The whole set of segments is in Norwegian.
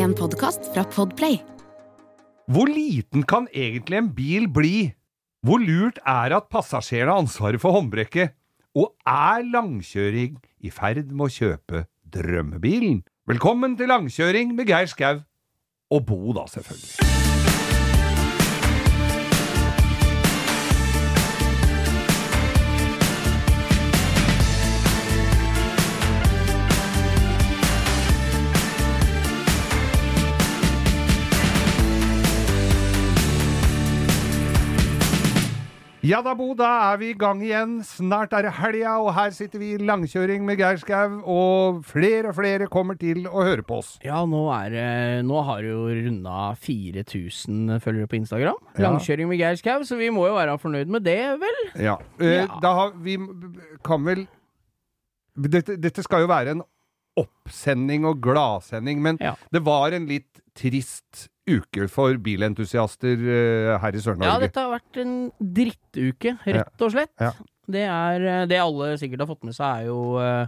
En podkast fra Podplay. Hvor liten kan egentlig en bil bli? Hvor lurt er at passasjerene har ansvaret for håndbrekket? Og er langkjøring i ferd med å kjøpe drømmebilen? Velkommen til langkjøring med Geir Skau. Og Bo, da, selvfølgelig. Ja da, Bo, da er vi i gang igjen. Snart er det helga, og her sitter vi i langkjøring med Geir Skau, og flere og flere kommer til å høre på oss. Ja, nå, er, nå har jo runda 4000 følgere på Instagram. Langkjøring med Geir Skau, så vi må jo være fornøyd med det, vel? Ja. Eh, Ja. Da har vi kan vel dette, dette skal jo være en oppsending og gladsending, men Ja. det var en litt trist uke for bilentusiaster eh, her i Sør-Norge. Ja, dette har vært en drittuke, rett og slett. Ja. Det er eh, Det alle sikkert har fått med seg, er jo eh,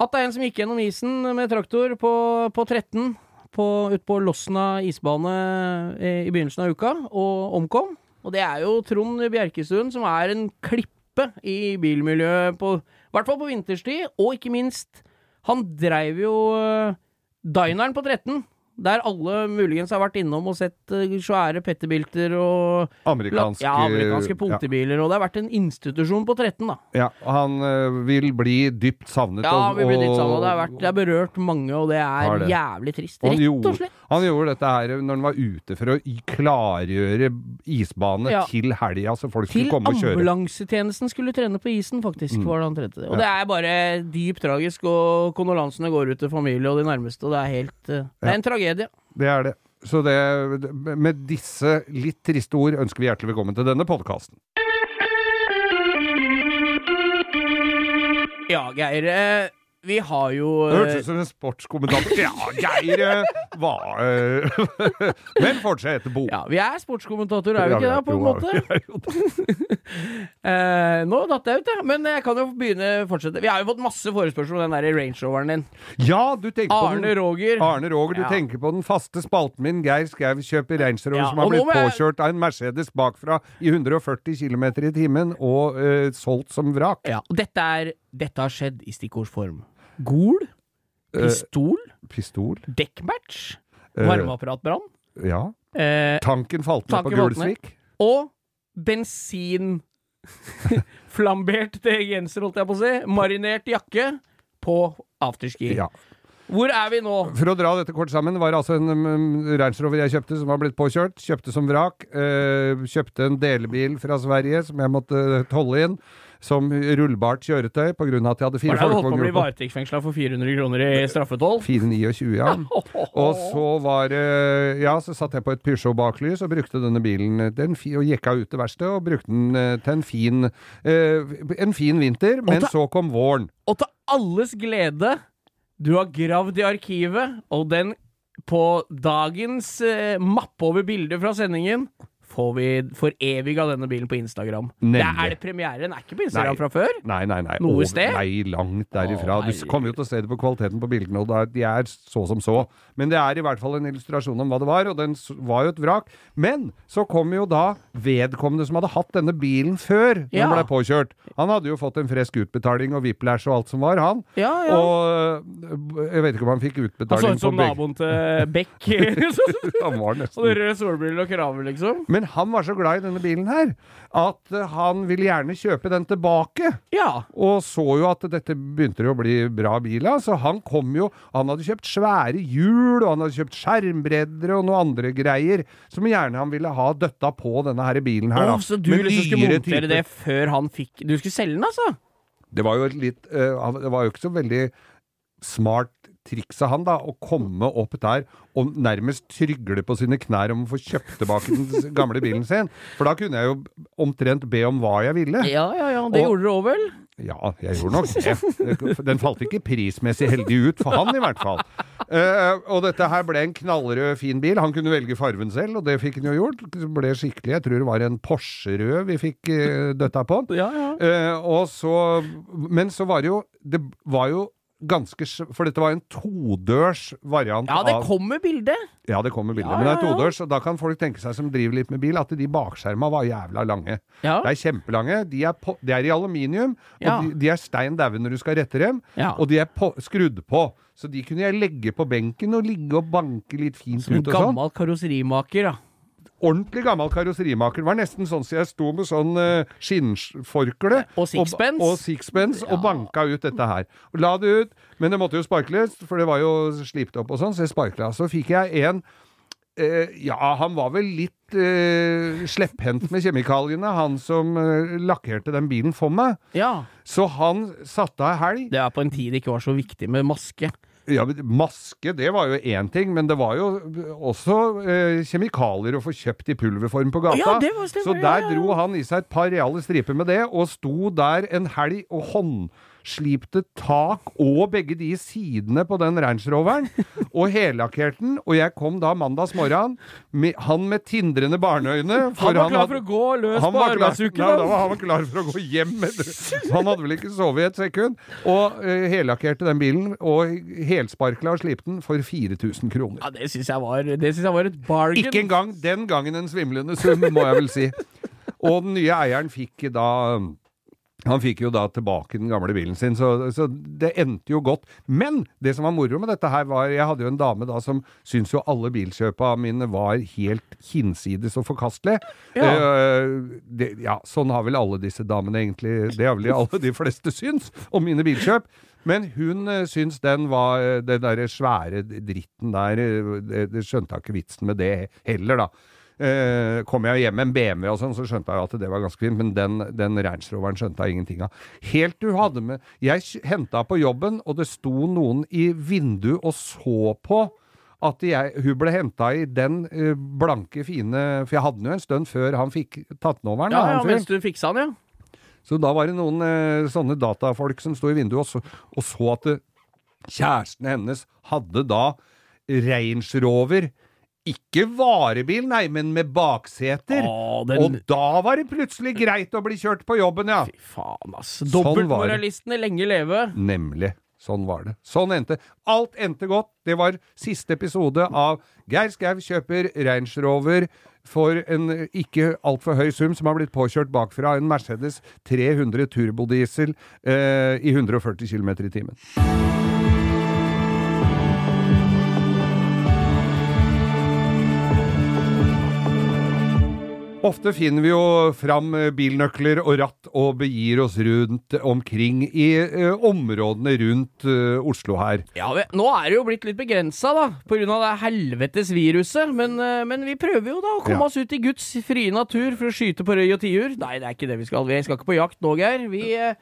at det er en som gikk gjennom isen med traktor på, på 13 på, ut på Losna isbane i begynnelsen av uka, og omkom. Og det er jo Trond Bjerkestuen, som er en klippe i bilmiljøet, på, i hvert fall på vinterstid, og ikke minst Han dreiv jo dineren på 13. Der alle muligens har vært innom og sett eh, svære petterbilter og Amerikanske, ja, amerikanske politibiler, og det har vært en institusjon på 13, da. Ja, ja, han eh, vil bli dypt savnet. Ja, og- vi dypt savnet. Det har, vært, det har berørt mange, og det er det. jævlig trist. Rett gjorde, og slett. Han gjorde dette her når han var ute for å klargjøre isbane Ja. til helga, så folk Til skulle komme og kjøre. Til ambulansetjenesten skulle trene på isen, faktisk. Mm. var det han trente. Og det er bare dypt tragisk, og kondolansene går ut til familie og de nærmeste, og det er helt eh, Det Ja. er en tragedie. Det er det. Så det, med disse litt triste ord ønsker vi hjertelig velkommen til denne podkasten. Ja, Geir. Eh, Vi har jo Det eh, hørtes ut som en sportskommentator. Ja, Geir eh, var eh, Men fortsett, Bo. ja, Vi er sportskommentatorer, er vi ikke det, på en måte? Eh, nå datt jeg ut, ja. Men jeg kan jo begynne fortsette. Vi har jo fått masse forespørsel om den der Range Roveren din. Ja, du tenker på Arne den Roger. Arne Roger, du Ja. tenker på den faste spalten min. Geir Skau kjøper Range Rover Ja, som har blitt jeg- påkjørt av en Mercedes bakfra i 140 km i timen og uh, solgt som vrak. Ja, og dette, er, dette har skjedd i stikkordsform. Gol, Eh, pistol, pistol. dekkmatch, Eh, varmeapparatbrann, Ja. eh, Tanken falt ned Tanken på. Gulsvik. og bensin Flambert genser, holdt jeg på å si. Marinert jakke på afterski. Ja. Hvor er vi nå? For å dra dette kort sammen, det var altså en um, Range Rover jeg kjøpte som var blitt påkjørt. Kjøpte som vrak. eh, kjøpte en delebil fra Sverige som jeg måtte holde inn. Som rullbart kjøretøy av at jeg hadde fire det holdt på å bli folkevogngrupper. varetektsfengsla for 400 kroner i straffetoll? 429, ja. Og så var det Ja, så satt jeg på et Peugeot baklys og brukte denne bilen eh, den, og av ut til verkstedet og brukte den eh, til en fin eh, En fin vinter, men ta, så kom våren. Og til alles glede, du har gravd i arkivet, og den på dagens eh, mappe over bilder fra sendingen får vi foreviga denne bilen på Instagram. Det er, er det premiere? Den er ikke på Instagram Nei. fra før? Nei, nei, nei. Noe over- sted? Nei, langt derifra. Å, du kommer jo til å se det på kvaliteten på bildene, og de er så som så. Men det er i hvert fall en illustrasjon om hva det var, og den var jo et vrak. Men så kom jo da vedkommende som hadde hatt denne bilen før Ja. den ble påkjørt. Han hadde jo fått en fresk utbetaling og whiplash og alt som var, han. Ja, ja. Og øh, jeg vet ikke om han fikk utbetaling Han så ut som naboen til Beck. Han var nesten. Og røde solbriller og kraver, liksom. Men han var så glad i denne bilen her at øh, han ville gjerne kjøpe den tilbake. Ja. Og så jo at dette begynte å bli bra bil av, så han kom jo Han hadde kjøpt svære hjul, og han hadde kjøpt skjermbreddere og noe andre greier som gjerne han ville ha døtta på denne her bilen her. Da. så du liksom skulle montere det før han fikk Du skulle selge den, altså? Det var jo et litt uh, Det var jo ikke så veldig smart triks av han, da, å komme opp der og nærmest trygle på sine knær om å få kjøpt tilbake den gamle bilen sin. For da kunne jeg jo omtrent be om hva jeg ville. Ja, ja, ja. Det Og- gjorde du òg, vel? Ja, jeg gjorde nok det. Den falt ikke prismessig heldig ut, for han i hvert fall. Uh, og dette her ble en knallrød, fin bil. Han kunne velge farven selv, og det fikk han jo gjort. Det ble skikkelig, jeg tror det var en Porsche-rød vi fikk uh, døtta på. Ja, ja. Uh, og så Men så var det jo Det var jo ganske For dette var en todørs variant Ja, det av kommer bilde! Ja, det kommer bilde. Ja, Men det er todørs, og da kan folk tenke seg som driver litt med bil, at de bakskjerma var jævla lange. Ja. De er kjempelange. De er, på, de er i aluminium, Ja. og de, de er stein daue når du skal rette dem. Ja. Og de er på, skrudd på. Så de kunne jeg legge på benken og ligge og banke litt fint Som en ut og sånn. gammel karosserimaker, da. Ordentlig gammel karosserimaker. Det var nesten sånn som jeg sto med sånn uh, skinnforkle Og sixpence. og, og, sixpence, og banka ut dette her. Og la det ut, men det måtte jo sparkles, for det var jo slipt opp og sånn, så jeg sparkla. Så fikk jeg en uh, Ja, han var vel litt uh, slepphendt med kjemikaliene, han som uh, lakkerte den bilen for meg. Ja. Så han satte av helg. Det var på en tid det ikke var så viktig med maske. Ja, Maske, det var jo én ting, men det var jo også eh, kjemikalier å få kjøpt i pulverform på gata. Ja, det var stemmer, så der dro han i seg et par reale striper med det, og sto der en helg og håndslipte tak og begge de sidene på den Range Roveren, og hellakkerte den. Og jeg kom da mandags morgen, med, han med tindrende barneøyne for Han var klar hadde- for å gå løs han på var klar- arbeidsuken. Nei, da. var han klar for å gå hjem. Han hadde vel ikke sovet i et sekund. Og uh, hellakkerte den bilen, og helsparkla og slipte den for 4000 kroner. Ja, det syns jeg, jeg var et bargain. Ikke engang den gangen en svimlende sum, må jeg vel si. Og den nye eieren fikk da han fikk jo da tilbake den gamle bilen sin, så, så det endte jo godt. Men det som var moro med dette her, var Jeg hadde jo en dame da som syntes jo alle bilkjøpa mine var helt hinsides og forkastelige. Ja. Uh, det, ja, sånn har vel alle disse damene egentlig Det har vel alle de fleste syns om mine bilkjøp. Men hun uh, syns den var eh, Den derre svære dritten der det, det skjønte jeg ikke vitsen med det heller, da. Eh, kom jeg hjem med en BMW og sånn, så skjønte jeg at det var ganske fint, men den, den Range skjønte jeg ingenting av. Helt du hadde med Jeg henta på jobben, og det sto noen i vinduet og så på at jeg, hun ble henta i den uh, blanke, fine For jeg hadde den jo en stund før han fikk tatt den over. Ja, ja, mens du fiksa den, ja. Så da var det noen uh, sånne datafolk som sto i vinduet og så, og så at det, kjæresten hennes hadde da Range Rover. Ikke varebil, nei, men med bakseter. Å, den- Og da var det plutselig greit å bli kjørt på jobben, ja. Fy faen, ass. Sånn var lenge leve. Nemlig. Sånn var det. Sånn endte. Alt endte godt. Det var siste episode av Geir Skau kjøper Range Rover for en ikke altfor høy sum, som har blitt påkjørt bakfra en Mercedes 300 turbodiesel eh, i 140 km i timen. Ofte finner vi jo fram eh, bilnøkler og ratt og begir oss rundt omkring i eh, områdene rundt eh, Oslo her. Ja, vi, Nå er det jo blitt litt begrensa, da, av det helvetes viruset. Men, eh, men vi prøver jo da å komme Ja. oss ut i Guds frie natur for å skyte på røy og tiur. Nei, det er ikke det vi skal. Vi skal ikke på jakt nå, Geir. Vi eh,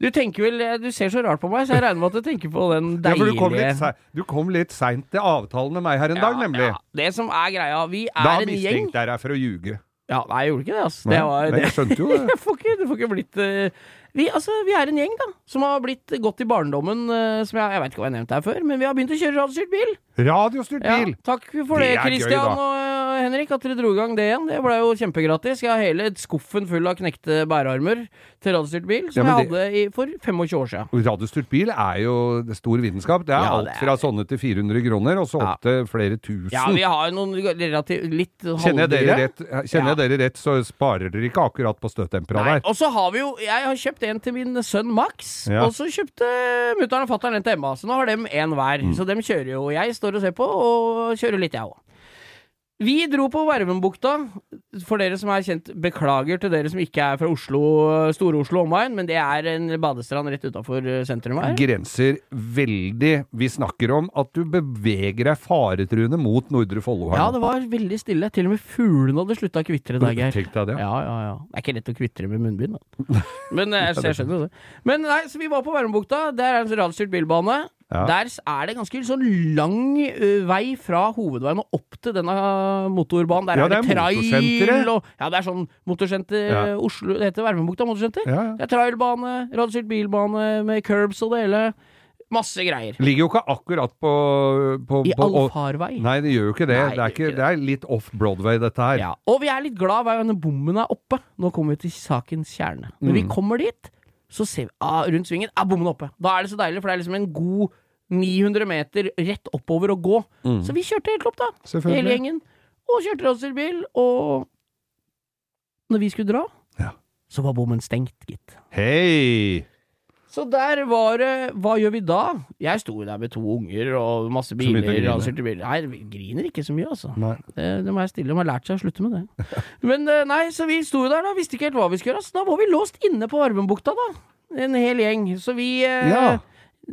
Du tenker vel Du ser så rart på meg, så jeg regner med at du tenker på den Ja, for deilige du kom litt, sei- du kom litt seint til avtalen med meg her en dag, nemlig. Ja, det som er greia, vi Da er en gjeng Da mistenkte jeg deg for å ljuge. Ja, nei, jeg gjorde ikke det, altså. Nei, Det var, nei, jeg skjønte jo det. får ikke, det får ikke blitt uh, vi, altså, vi er en gjeng, da, som har blitt godt i barndommen. uh, som jeg, jeg vet ikke hva jeg nevnte her før, men vi har begynt å kjøre radiostyrt bil. Radiostyrt Ja, bil! takk for det, Det Christian. gøy, og eh, Henrik, at dere dro i gang det igjen. Det ble jo kjempegratis. Jeg har hele skuffen full av knekte bærearmer til radiostyrt bil, som Ja, jeg hadde i, for 25 år siden. Radiostyrt bil er jo stor vitenskap. Det er Ja, alt det er- fra sånne til 400 kroner, og så opp til flere tusen. Ja, vi har noen relativt litt Kjenner jeg dere halvdyre. rett, kjenner jeg dere rett, så sparer dere ikke akkurat på støttempera der. og så har vi jo Jeg har kjøpt en til min sønn Max, og så kjøpte mutter'n og fatter'n en til Emma. Så nå har dem en hver. Mm. Så dem kjører jo. Jeg står og ser på, og kjører litt, jeg òg. Vi dro på Vervenbukta. For dere som er kjent, beklager til dere som ikke er fra Oslo, Store-Oslo omegn, men det er en badestrand rett utafor sentrum her. Grenser veldig Vi snakker om at du beveger deg faretruende mot Nordre Follo Ja, det var veldig stille. Til og med fuglene hadde slutta å kvitre der, Geir. Tenk deg det. Ja, ja, ja. Det er ikke lett å kvitre med munnbind, da. Men eh, jeg, jeg skjønner jo det. Men nei, så vi var på Vervenbukta. Der er en radstyrt bilbane. Ja. Der er det ganske sånn lang uh, vei fra hovedveien og opp til denne motorbanen. Der Ja, er det, det trail og Ja, det er sånn motorsenter Ja. Oslo Det heter Vermebukta motorsenter. Ja. Det er trailbane, radiostyrt bilbane med curbs og det hele. Masse greier. Ligger jo ikke akkurat på, på, I på allfarvei. Nei, det gjør jo ikke det. Nei, det, er ikke, det er litt off Broadway, dette her. Ja. Og vi er litt glad hver gang bommen er oppe. Nå kommer vi til sakens kjerne. Når vi Mm. kommer dit, Så ser vi ah, rundt svingen, er bommen oppe. Da er det så deilig, for det er liksom en god 900 meter rett oppover å gå. Så vi kjørte helt opp, da. Mm. Hele gjengen. Og kjørte racerbil. Og når vi skulle dra, Ja. så var bommen stengt, gitt. Hei! Så der var det Hva gjør vi da? Jeg sto jo der med to unger og masse biler. Og biler. Nei, vi griner ikke så mye, altså. Nei. Det, det må jeg stille. De har lært seg å slutte med det. Men eh, nei, så vi sto jo der da, visste ikke helt hva vi skulle gjøre. Så da var vi låst inne på Arvenbukta, da. En hel gjeng. Så vi eh, Ja.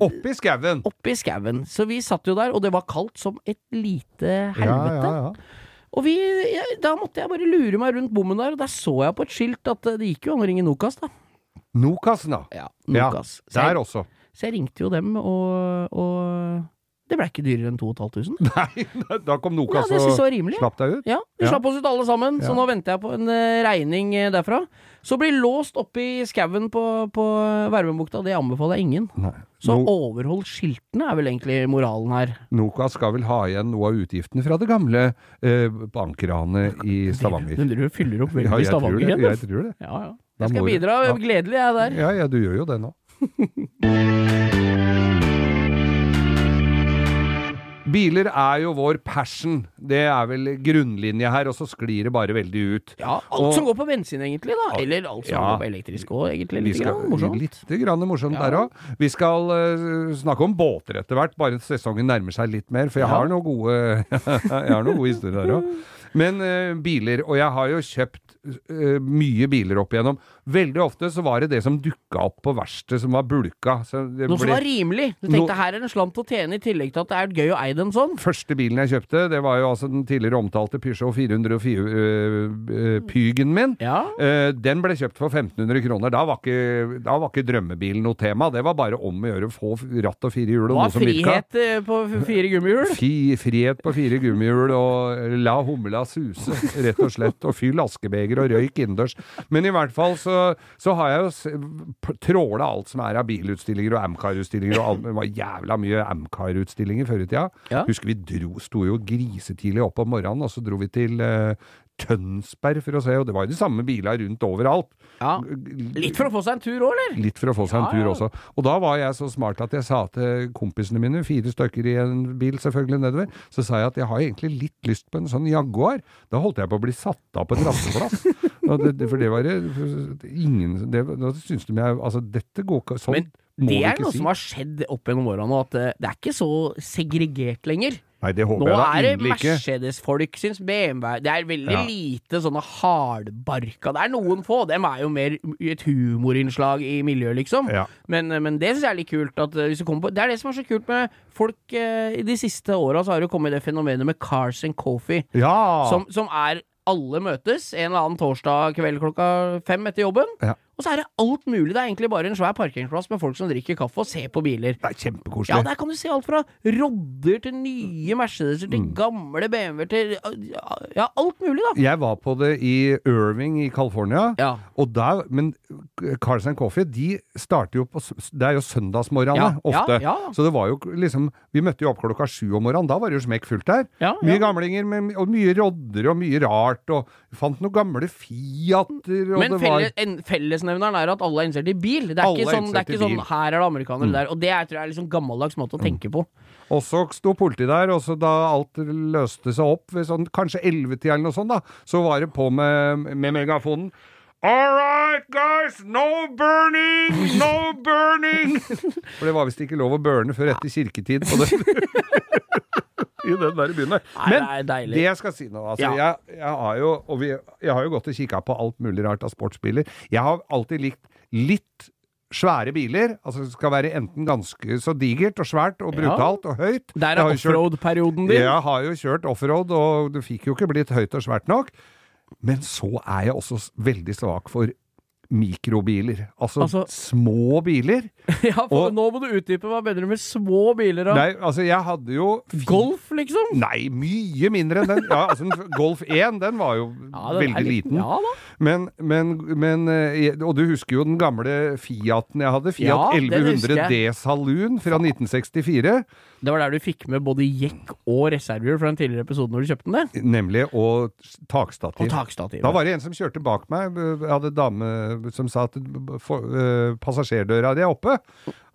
Oppi skauen. Oppi i skauen. Så vi satt jo der, og det var kaldt som et lite helvete. Ja, ja, ja. Og vi, da måtte jeg bare lure meg rundt bommen der, og der så jeg på et skilt at eh, det gikk jo an å ringe Nokas, da. Nokas, da. Ja, Ja, Nokas. så, der også. så jeg ringte jo dem, og, og det ble ikke dyrere enn 2500. Nei, da kom Ja, Nokas det og slapp deg ut. Ja, de Ja. slapp oss ut alle sammen, så nå venter jeg på en eh, regning eh, derfra. Så bli låst oppe i skauen på, på Vervebukta, det anbefaler jeg ingen. Nei. Så No overhold skiltene er vel egentlig moralen her. Nokas skal vel ha igjen noe av utgiftene fra det gamle eh, bankranet i Stavanger. Men dere fyller opp veldig Ja, jeg Stavanger igjen. Jeg tror det. Ja, ja. Jeg skal bidra Ja. gledelig, jeg der. Ja, ja, du gjør jo det nå. Biler er jo vår passion. Det er vel grunnlinje her, og så sklir det bare veldig ut. Ja, alt Og- som går på bensin, egentlig, da. Eller alt som Ja. går på elektrisk òg, egentlig. Litt skal, grann morsomt. litt grann morsomt Ja. der òg. Vi skal uh, snakke om båter etter hvert, bare sesongen nærmer seg litt mer. For jeg har noen gode, jeg har noen gode historier der òg. Men uh, biler, og jeg har jo kjøpt uh, mye biler opp igjennom. Veldig ofte så var det det som dukka opp på verkstedet som var bulka. Så det Noe som var rimelig. Du tenkte tenkte her er en slant å tjene, i tillegg til at det er gøy å eie den sånn. Første bilen jeg kjøpte, det var jo altså den tidligere omtalte Peugeot 404 øh, øh, Pygen min. Ja. Uh, den ble kjøpt for 1500 kroner. Da var, ikke, da var ikke drømmebilen noe tema. Det var bare om å gjøre å få ratt og fire hjul og noe som virka. frihet eh, på fire gummihjul? Fri, frihet på fire gummihjul og la humla suse, rett og slett. Og fyll askebeger og røyk innendørs. Men i hvert fall så, så har jeg jo tråla alt som er av bilutstillinger og Amcar-utstillinger. og alt- Det var jævla mye Amcar-utstillinger før i tida. Ja. Husker vi dro, sto jo grisetidlig opp om morgenen, og så dro vi til eh, Tønsberg for å se, og det var jo de samme bilene rundt overalt. Ja. Litt for å få seg en tur òg, eller? Litt for å få seg en Ja, tur også. Og da var jeg så smart at jeg sa til kompisene mine, fire stykker i en bil selvfølgelig nedover, så sa jeg at jeg har egentlig litt lyst på en sånn Jaguar. Da holdt jeg på å bli satt av på en rasteplass. For det var det ingen det, Da syntes de jeg Altså, dette går ikke Sånn Men det er noe si. som har skjedd opp gjennom åra nå, at eh, det er ikke så segregert lenger. Nei, det håper Nå jeg da er det. Mercedes-folk syns BMW Det er veldig Ja. lite sånne hardbarka Det er noen få, dem er jo mer et humorinnslag i miljøet, liksom. Ja. Men, men det syns jeg er litt kult. At eh, hvis du kommer på, det er det som er så kult med folk eh, I de siste åra så har det kommet det fenomenet med Cars and Coffee, Ja! som, som er alle møtes en eller annen torsdag kveld klokka fem etter jobben. Ja. Og så er det alt mulig. Det er egentlig bare en svær parkeringsplass med folk som drikker kaffe og ser på biler. det er kjempekoselig. Ja, der kan du se alt fra rodder til nye Mercedeser til Mm. gamle BMW-er til Ja, alt mulig, da. Jeg var på det i Irving i California. Ja. Og der, men Cars and Coffee, de starter jo på Det er jo søndagsmorgenene Ja, ofte. ja. Så det var jo liksom Vi møtte jo opp klokka sju om morgenen. Da var det jo smekkfullt der. Mye gamlinger med, og mye rodder og mye rart. Og fant noen gamle Fiater. Og Men det var felle, en, fellesnevneren er at alle er interessert i bil. Det er Alle ikke er sånn, det er ikke sånn. Mm. her er det amerikanere der. Og det er, tror jeg er liksom gammeldags måte å tenke på. Og så sto politiet der, og så da alt løste seg opp ved sånn kanskje ellevetida eller noe sånt, da, så var det på med, med megafonen. All right, guys, no burning, no burning! For det var visst ikke lov å burne før etter kirketid på det. I den der byen der. Nei, Men det er det jeg skal si nå, altså, Ja. jeg, jeg har jo, og vi, jeg har jo gått og kikka på alt mulig rart av sportsbiler. Jeg har alltid likt litt svære biler. Altså det skal være enten ganske så digert og svært og brutalt og høyt. Der er offroad-perioden din. jeg har jo kjørt offroad, og det fikk jo ikke blitt høyt og svært nok. Men så er jeg også veldig svak for mikrobiler. Altså, Altså- små biler. Ja, for Og- nå må du utdype. Hva mener du med små biler? da? Nei, altså, jeg hadde jo Golf, liksom? Nei, mye mindre enn den. Ja, altså, Golf 1, den var jo Ja, den veldig liten. Ja da. Men, men, men eh, Og du husker jo den gamle Fiaten jeg hadde. Fiat Ja, den 1100 husker D Saloon fra 1964. Det var der du fikk med både jekk og reservehjul fra en tidligere episode når du kjøpte den. det. Nemlig. Og takstativ. Og takstativ. Da var det en som kjørte bak meg. Jeg hadde dame som sa at for, uh, passasjerdøra di er oppe.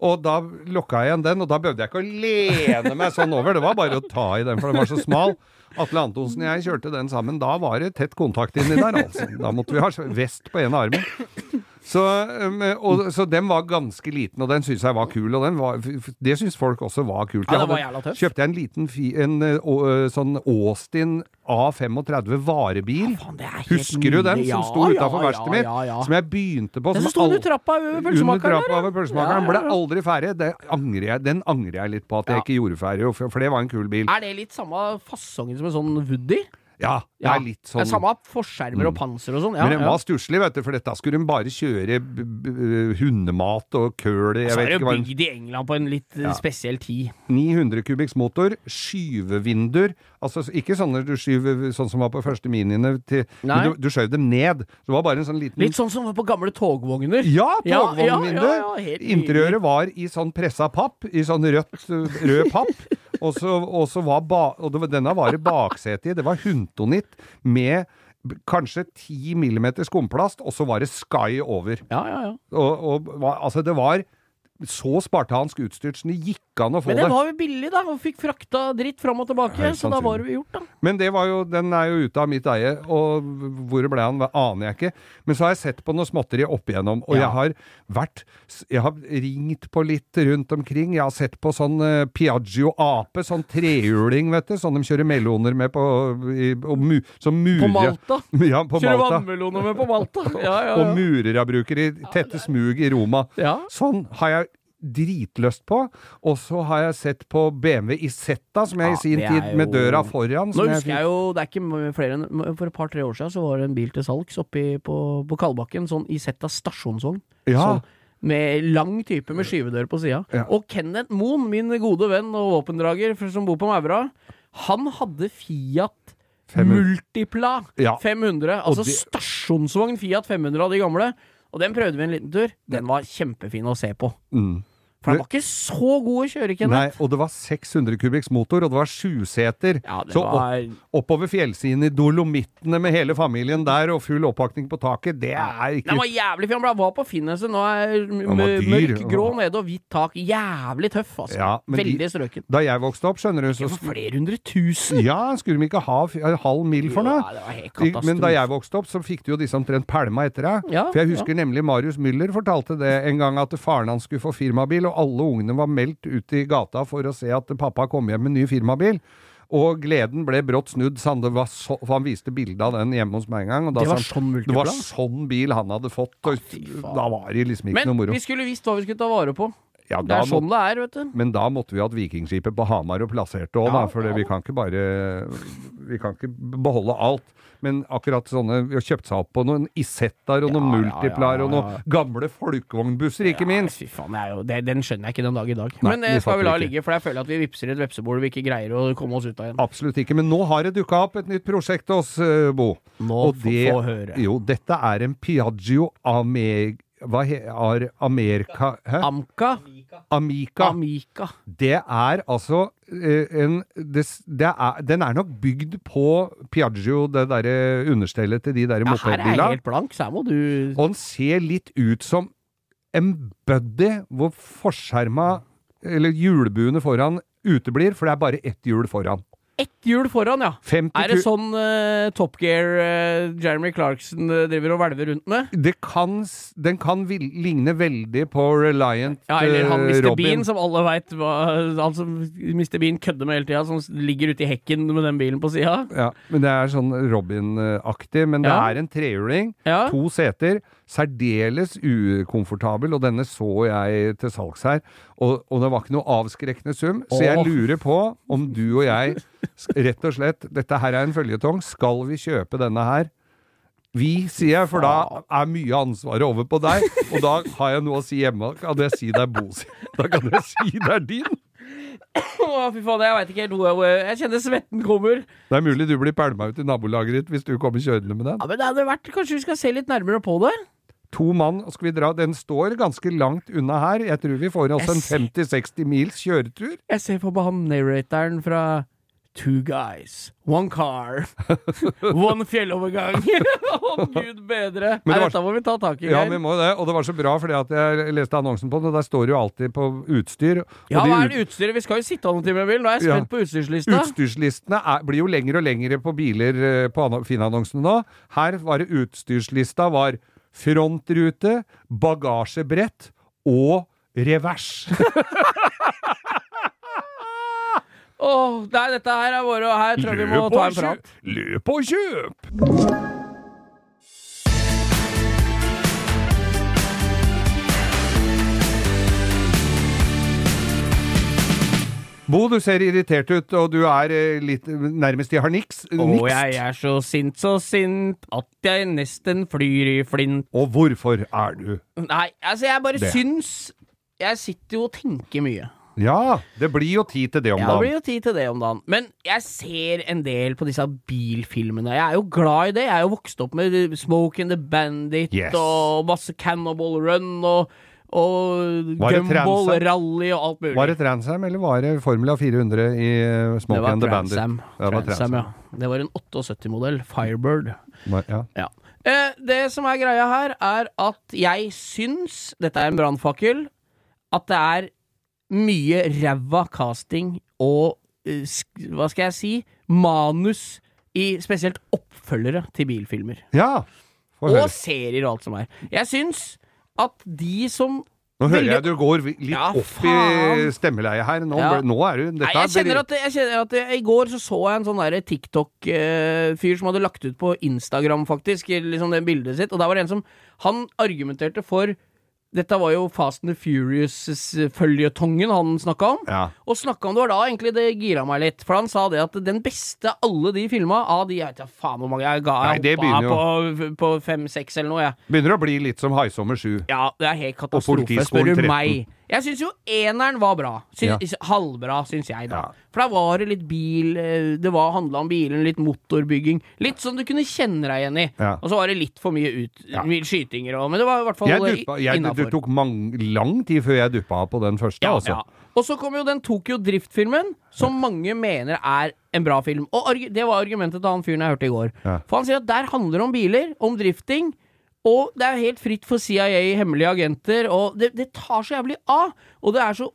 Og da lukka jeg igjen den, og da behøvde jeg ikke å lene meg sånn over. Det var bare å ta i den, for den var så smal. Atle Antonsen og jeg kjørte den sammen. Da var det tett kontakt inni der, altså. Da måtte vi ha vest på ene armen. Så, um, og, så den var ganske liten, og den syns jeg var kul. Og den var, det syns folk også var kult. Ja, det var jævla tøft. kjøpte jeg en liten fi, en, å- uh, sånn Austin A35 varebil. Faen, det er Husker du den som Ja, sto utafor ja, verkstedet mitt? ja, ja. Som jeg begynte på. Den som sto under trappa ved pølsemakeren. ja. Ja, Ble ja, ja. aldri ferdig. Det angrer jeg, den angrer jeg litt på at jeg Ja. ikke gjorde ferdig, for det var en kul bil. Er det litt samme fasongen som en sånn Woody? Ja, det er litt sånn Det sånn er samme forskjermer og panser og sånn. Ja, Men den var stusslig, vet du, for dette skulle de bare kjøre b b hundemat og køl i. Jeg Så er det ikke jo hva bygd i England på en litt eh, spesiell tid. 900 kubikks motor, skyvevinduer. Altså ikke sånne du skyver sånn som var på første miniene, til, Nei. men du, du skjøv dem ned. Så det var bare en sånn liten Litt sånn som på gamle togvogner. Ja, Ja, ja, ja, helt Interiøret var i sånn pressa papp, i sånn rødt, rød papp. Og så, var ba, og det, denne var det baksetet i. Det var Huntonitt med kanskje 10 millimeter skumplast, og så var det Sky over. Ja, ja, ja. Og, og altså, det var så spartansk utstyrt som det gikk an å få det. Men det. den var jo billig, da, og fikk frakta dritt fram og tilbake. Nei, så da var det jo gjort, da. Men det var jo, den er jo ute av mitt eie, og hvor det ble han, aner jeg ikke. Men så har jeg sett på noe småtteri opp igjennom, og Ja. jeg har vært Jeg har ringt på litt rundt omkring. Jeg har sett på sånn uh, Piaggio Ape, sånn trehjuling, vet du, sånn de kjører meloner med på i, og mu, Som murer På Malta. Ja, på Kjører Malta. vannmeloner med på Malta. Ja, ja, Og murer jeg bruker i tette smug i Roma. Sånn har jeg dritlyst på. Og så har jeg sett på BMW Isetta, som jeg Ja, i sin tid jo... med døra foran. Nå husker jeg, jeg jo, det er ikke flere enn For et par-tre år siden så var det en bil til salgs oppe på, på Kalbakken, sånn Isetta stasjonsvogn. Ja. Sånn, med lang type med skyvedør på sida. Ja. Og Kenneth Moen, min gode venn og våpendrager som bor på Maura, han hadde Fiat 500. Multipla Ja. 500. Altså de... stasjonsvogn Fiat 500 av de gamle. Og den prøvde vi en liten tur. Den var kjempefin å se på. Mm. For den var ikke så god å kjøre, Kenneth. Nei, og det var 600 kubikks motor, og det var sjuseter. Ja, så Så opp, oppover fjellsiden i Dolomittene med hele familien der, og full oppakning på taket, det er ikke Den var jævlig fin. Den var på Finneset. Nå er mørkgrå var mørk grå nede og hvitt tak. Jævlig tøff, altså. Ja, Veldig strøken. Da jeg vokste opp, skjønner du, så For flere hundre tusen! Ja, skulle de ikke ha en halv mil for noe? Ja, det var helt katastrof. Men da jeg vokste opp, så fikk du jo disse omtrent pælma etter deg. Ja, For jeg husker nemlig Marius Müller fortalte det en gang, at faren hans skulle få firmabil, og alle ungene var meldt ut i gata for å se at pappa kom hjem med ny firmabil. Og gleden ble brått snudd, så han, det var så, for han viste bilde av den hjemme hos meg en gang. Det var sånn det var sånn bil han hadde fått, og da var det liksom ikke Men noe moro. vi skulle visst hva vi skulle ta vare på. Ja, Det er sånn det er, vet du. Men da måtte vi ha et vikingskipet på Hamar og plassert det òg, Ja. For ja. vi kan ikke bare Vi kan ikke beholde alt. Men akkurat sånne Vi har kjøpt seg opp på noen Isettaer og noen ja, og noen gamle folkevognbusser, ikke minst. Fy faen, det jo, det, den skjønner jeg ikke den dag i dag. Nei, Men det det skal vi la ligge, for jeg føler at vi vippser et vepsebol vi ikke greier å komme oss ut av igjen. Absolutt ikke. Men nå har det dukka opp et nytt prosjekt hos uh, Bo. Nå Og få det- få høre. Jo, dette er en Piaggio Ameg... Hva he, er Amerika Hæ? Amca. Amica. Amica. Det er altså eh, en det, det er, Den er nok bygd på Piaggio, det derre understellet til de derre Ja, her er jeg helt blank, så her må du Og den ser litt ut som en buddy hvor forskjerma, eller hjulbuene foran, uteblir, for det er bare ett hjul foran. Ett hjul foran, ja. 50 Er det sånn uh, Top Gear uh, Jeremy Clarkson uh, driver og hvelver rundt med? det kan, Den kan ligne veldig på Reliant Ja, eller han Mr. Robin. Bean, som alle veit Han som Mr. Bean kødder med hele tida, som ligger ute i hekken med den bilen på sida. Ja, men det er sånn Robin-aktig. Men det Ja. er en trehjuling, Ja. to seter, særdeles ukomfortabel, og denne så jeg til salgs her. Og, og det var ikke noe avskrekkende sum, så jeg lurer på om du og jeg, rett og slett, dette her er en føljetong, skal vi kjøpe denne her? Vi, sier jeg, for da er mye av ansvaret over på deg, og da har jeg noe å si hjemme. Kan jeg si det er Bo sin? Da kan jeg si det er din. Å, fy faen, jeg veit ikke helt hvor jeg Jeg kjenner svetten kommer. Det er mulig du blir pælma ut i nabolaget ditt hvis du kommer kjørende med den. Ja, Men det hadde vært Kanskje vi skal se litt nærmere på det? To mann, og skal vi dra? Den står ganske langt unna her. Jeg tror vi får oss en 50-60 mils kjøretur. Jeg ser meg han narratoren fra Two guys, one car, one fjellovergang. Å, gud bedre. Men det var- dette må vi ta tak i. Ja, vi må det. Og det var så bra, fordi at jeg leste annonsen på den, og der står det jo alltid på utstyr. Ja, hva er det utstyret? Vi skal jo sitte noen timer i bilen. Nå er jeg Ja. på utstyrslista. Utstyrslistene er, blir jo lengre og lengre på biler eh, på anno- Finn-annonsene nå. Her var det utstyrslista var frontrute, bagasjebrett og revers. Åh, nei, dette her er våre, og her tror jeg vi må ta en prat. Løp og kjøp! Bo, du ser irritert ut, og du er eh, litt nærmest i harniks. Å, jeg er så sint, så sint at jeg nesten flyr i flint. Og hvorfor er du Nei, altså, jeg bare Det. syns Jeg sitter jo og tenker mye. Ja, det blir jo tid til det om Ja, det blir jo tid til det om dagen. Men jeg ser en del på disse bilfilmene. Jeg er jo glad i det. Jeg er jo vokst opp med Smoke and the Bandit Yes. og masse Cannibal Run og, og Gumball Rally og alt mulig. Var det Transam, eller var det Formula 400 i eh, Smoke and the Bandit? Det var Transam, ja. Det var en 78-modell. Firebird. Ja. Ja. Eh, det som er greia her, er at jeg syns Dette er en brannfakkel. At det er mye ræva casting og eh, Hva skal jeg si? Manus i spesielt oppfølgere til bilfilmer. ja. Og serier og alt som er. Jeg syns at de som Nå hører jeg du går litt Ja, opp i stemmeleiet stemmeleie her. Nå, Ja. nå er du Nei, jeg er kjenner at, jeg kjenner at I går så så jeg en sånn TikTok-fyr som hadde lagt ut på Instagram, faktisk, liksom det bildet sitt, og der var det en som Han argumenterte for dette var jo Fast and the Furious-føljetongen han snakka om. Ja. Og snakka om det var da egentlig det gira meg litt. For han sa det at den beste alle de filma av de Jeg vet ikke faen hvor mange jeg ga Nei, det jeg hoppa på, på fem-seks eller noe, jeg. Begynner å bli litt som Haisommer 7. Ja, det er helt katastrofe, spør du 13. meg. Jeg syns jo eneren var bra. Syns, Ja. Halvbra, syns jeg, da. Ja. For da var det litt bil eh, Det var handla om bilen, litt motorbygging. Litt sånn du kunne kjenne deg igjen i. Ja. Og så var det litt for mye ut, skytinger og Men det var i hvert fall innafor. det tok mang, lang tid før jeg duppa på den første, altså. Og så kom jo den Tokyo Drift-filmen, som mange mener er en bra film. Og det var argumentet til han fyren jeg hørte i går. For han sier at der handler det om biler, om drifting, og det er helt fritt for CIA, hemmelige agenter, og det, det tar så jævlig av. Og det er så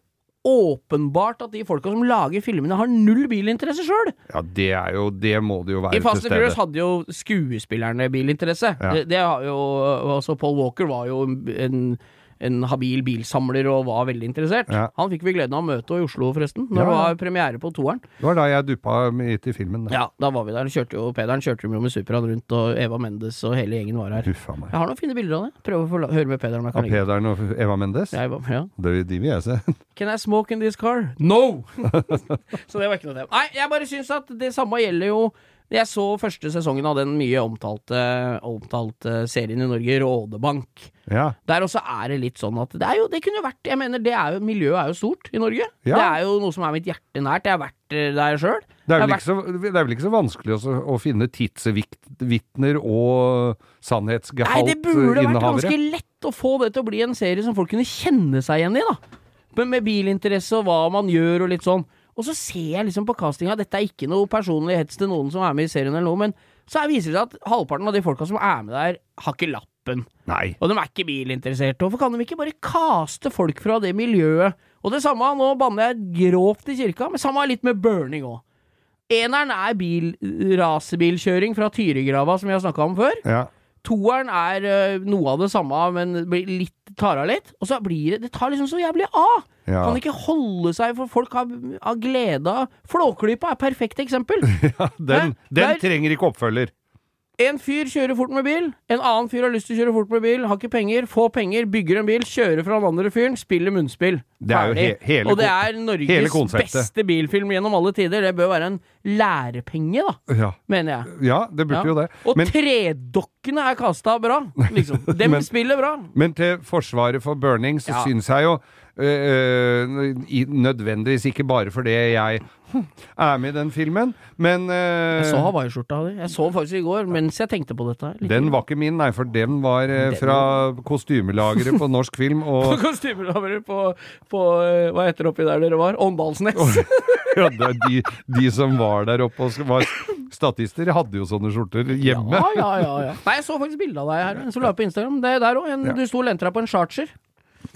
åpenbart at de folka som lager filmene, har null bilinteresse sjøl. Ja, det er jo Det må det jo være I Fast and Furious hadde jo skuespillerne bilinteresse. Ja. Det, det har jo Altså, Paul Walker var jo en, en habil bilsamler og var veldig interessert. Ja. Han fikk vi gleden av å møte i Oslo, forresten, når Ja, det var premiere på toeren. Det var da jeg duppa hit i filmen. da. Ja, da var vi der. Kjørte jo, Pederen kjørte jo med Superan rundt, og Eva Mendes og hele gjengen var her. Uffa meg. Jeg har noen fine bilder av det. Prøv å få høre med Peder om jeg Av kan ligge. Pederen og Eva Mendes? Ja, Eva, ja. Det, de vil jeg se. Can I smoke in this car? No! så det var ikke noe tema. Nei, jeg bare syns at det samme gjelder jo Jeg så første sesongen av den mye omtalte, omtalte serien i Norge, Rådebank. Ja. Der også er det litt sånn at det er jo Det kunne vært Jeg mener, det er jo Miljøet er jo stort i Norge. Ja. Det er jo noe som er mitt hjerte nært. Jeg har vært eh, der sjøl. Det er, vel ikke så, det er vel ikke så vanskelig også, å finne tidsvitner og Nei, det burde vært ganske lett å få det til å bli en serie som folk kunne kjenne seg igjen i, da. Men med bilinteresse og hva man gjør og litt sånn. Og så ser jeg liksom på castinga, dette er ikke noe personlig hets til noen som er med i serien eller noe, men så er- viser det seg at halvparten av de folka som er med der, har ikke lappen. Nei. Og de er ikke bilinteresserte. Hvorfor kan de ikke bare kaste folk fra det miljøet? Og det samme, nå banner jeg grovt i kirka, men samme er litt med burning òg. Eneren er bil, rasebilkjøring fra Tyrigrava, som vi har snakka om før. Ja. Toeren er øh, noe av det samme, men blir litt, tar av litt. Og så blir det Det tar liksom så jævlig av! Ja. Kan ikke holde seg, for folk har, har glede av Flåklypa er et perfekt eksempel. Den, Hæ? den Der- trenger ikke oppfølger. En fyr kjører fort med bil, en annen fyr har lyst til å kjøre fort med bil, har ikke penger, få penger, bygger en bil, kjører fra den andre fyren, spiller munnspill. Det er jo he- hele Og det er Norges beste bilfilm gjennom alle tider. Det bør være en lærepenge, da, Ja, mener jeg. ja det burde Ja. jo det. Og Men, tredokkene er kasta bra, liksom. Dem Men- spiller bra. men til forsvaret for burning så Ja. syns jeg jo øh, i- nødvendigvis ikke bare fordi jeg er med i den filmen, men uh, Jeg så hawaiiskjorta di. Jeg så faktisk i går mens jeg tenkte på dette. her. Den var ikke min, nei, for den var uh, fra kostymelageret på norsk film. Og kostymelavere på, på uh, Hva heter det oppi der dere var? Åndalsnes. Ja, de, de som var der oppe og var statister, hadde jo sånne skjorter hjemme. Ja, ja, ja, ja. Nei, jeg så faktisk bilde av deg her, som la på Instagram. Det er der òg. Du sto og lente deg på en charger.